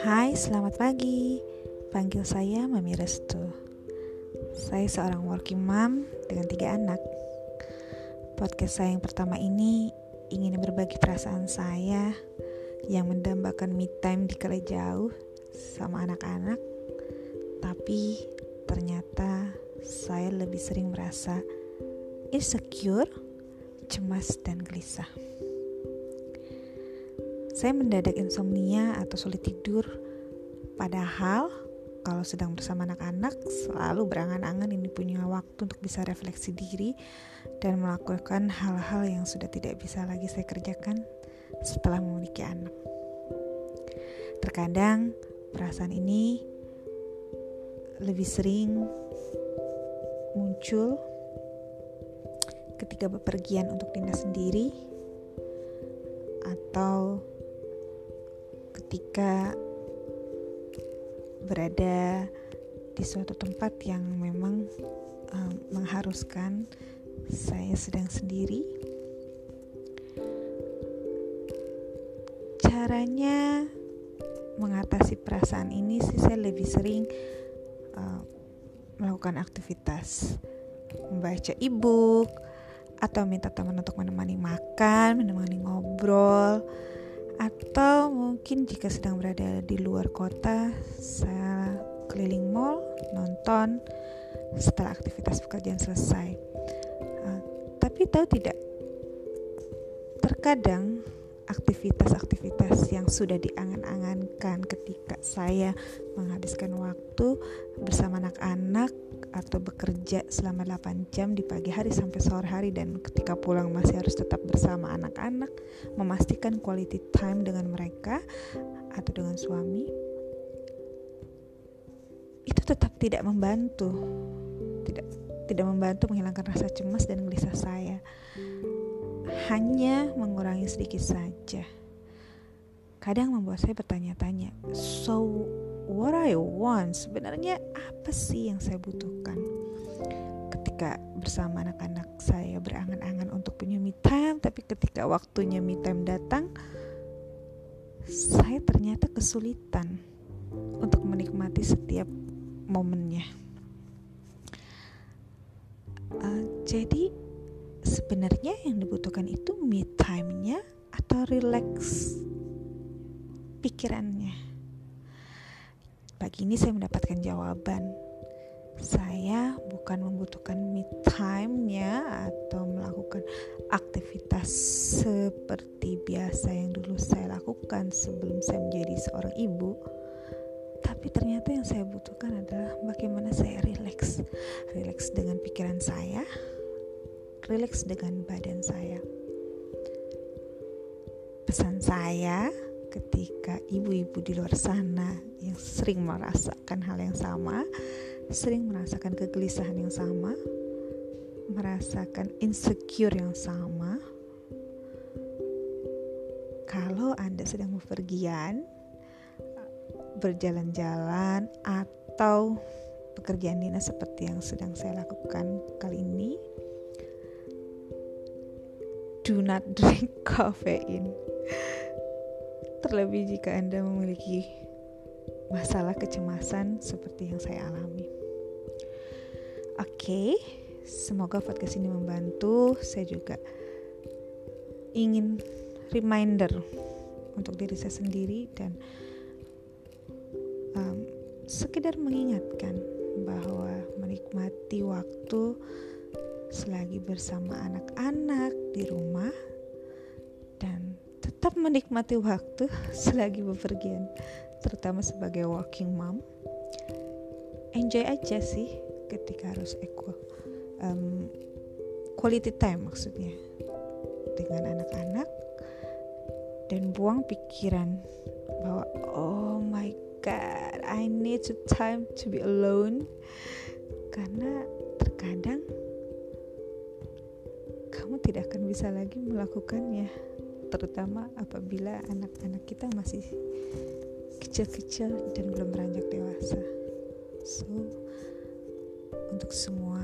Hai, selamat pagi. Panggil saya Mami Restu. Saya seorang working mom dengan tiga anak. Podcast saya yang pertama ini ingin berbagi perasaan saya yang mendambakan me time di kala jauh sama anak-anak. Tapi ternyata saya lebih sering merasa insecure, cemas, dan gelisah. Saya mendadak insomnia atau sulit tidur, padahal kalau sedang bersama anak-anak selalu berangan-angan ini punya waktu untuk bisa refleksi diri dan melakukan hal-hal yang sudah tidak bisa lagi saya kerjakan setelah memiliki anak. Terkadang perasaan ini lebih sering muncul ketika bepergian untuk dinas sendiri atau ketika berada di suatu tempat yang memang um, mengharuskan saya sedang sendiri. Caranya mengatasi perasaan ini sih saya lebih sering uh, melakukan aktivitas membaca e-book atau minta teman untuk menemani makan, menemani ngobrol atau mungkin jika sedang berada di luar kota saya keliling mall nonton setelah aktivitas pekerjaan selesai. Uh, tapi tahu tidak terkadang aktivitas-aktivitas yang sudah diangan-angankan ketika saya menghabiskan waktu bersama anak-anak atau bekerja selama 8 jam di pagi hari sampai sore hari dan ketika pulang masih harus tetap bersama anak-anak, memastikan quality time dengan mereka atau dengan suami. Itu tetap tidak membantu. Tidak tidak membantu menghilangkan rasa cemas dan gelisah saya. Hanya mengurangi sedikit saja. Kadang membuat saya bertanya-tanya, so what I want. Sebenarnya apa sih yang saya butuhkan? Ketika bersama anak-anak saya berangan-angan untuk punya me time tapi ketika waktunya me time datang saya ternyata kesulitan untuk menikmati setiap momennya. Uh, jadi sebenarnya yang dibutuhkan itu me time-nya atau relax pikirannya Pagi ini saya mendapatkan jawaban. Saya bukan membutuhkan me time-nya atau melakukan aktivitas seperti biasa yang dulu saya lakukan sebelum saya menjadi seorang ibu. Tapi ternyata yang saya butuhkan adalah bagaimana saya rileks. Rileks dengan pikiran saya, rileks dengan badan saya. Pesan saya, ketika ibu-ibu di luar sana yang sering merasakan hal yang sama, sering merasakan kegelisahan yang sama, merasakan insecure yang sama. Kalau Anda sedang bepergian, berjalan-jalan atau pekerjaan dinas seperti yang sedang saya lakukan kali ini, do not drink caffeine terlebih jika Anda memiliki masalah kecemasan seperti yang saya alami. Oke, okay, semoga podcast ini membantu. Saya juga ingin reminder untuk diri saya sendiri dan um, sekedar mengingatkan bahwa menikmati waktu selagi bersama anak-anak di rumah tetap menikmati waktu selagi bepergian, terutama sebagai working mom. Enjoy aja sih ketika harus equal um, quality time maksudnya dengan anak-anak dan buang pikiran bahwa oh my god I need to time to be alone karena terkadang kamu tidak akan bisa lagi melakukannya terutama apabila anak-anak kita masih kecil-kecil dan belum beranjak dewasa. So, untuk semua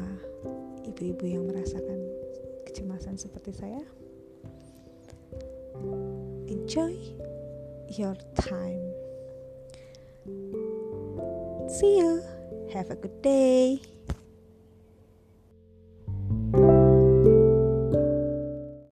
ibu-ibu yang merasakan kecemasan seperti saya, enjoy your time. See you. Have a good day.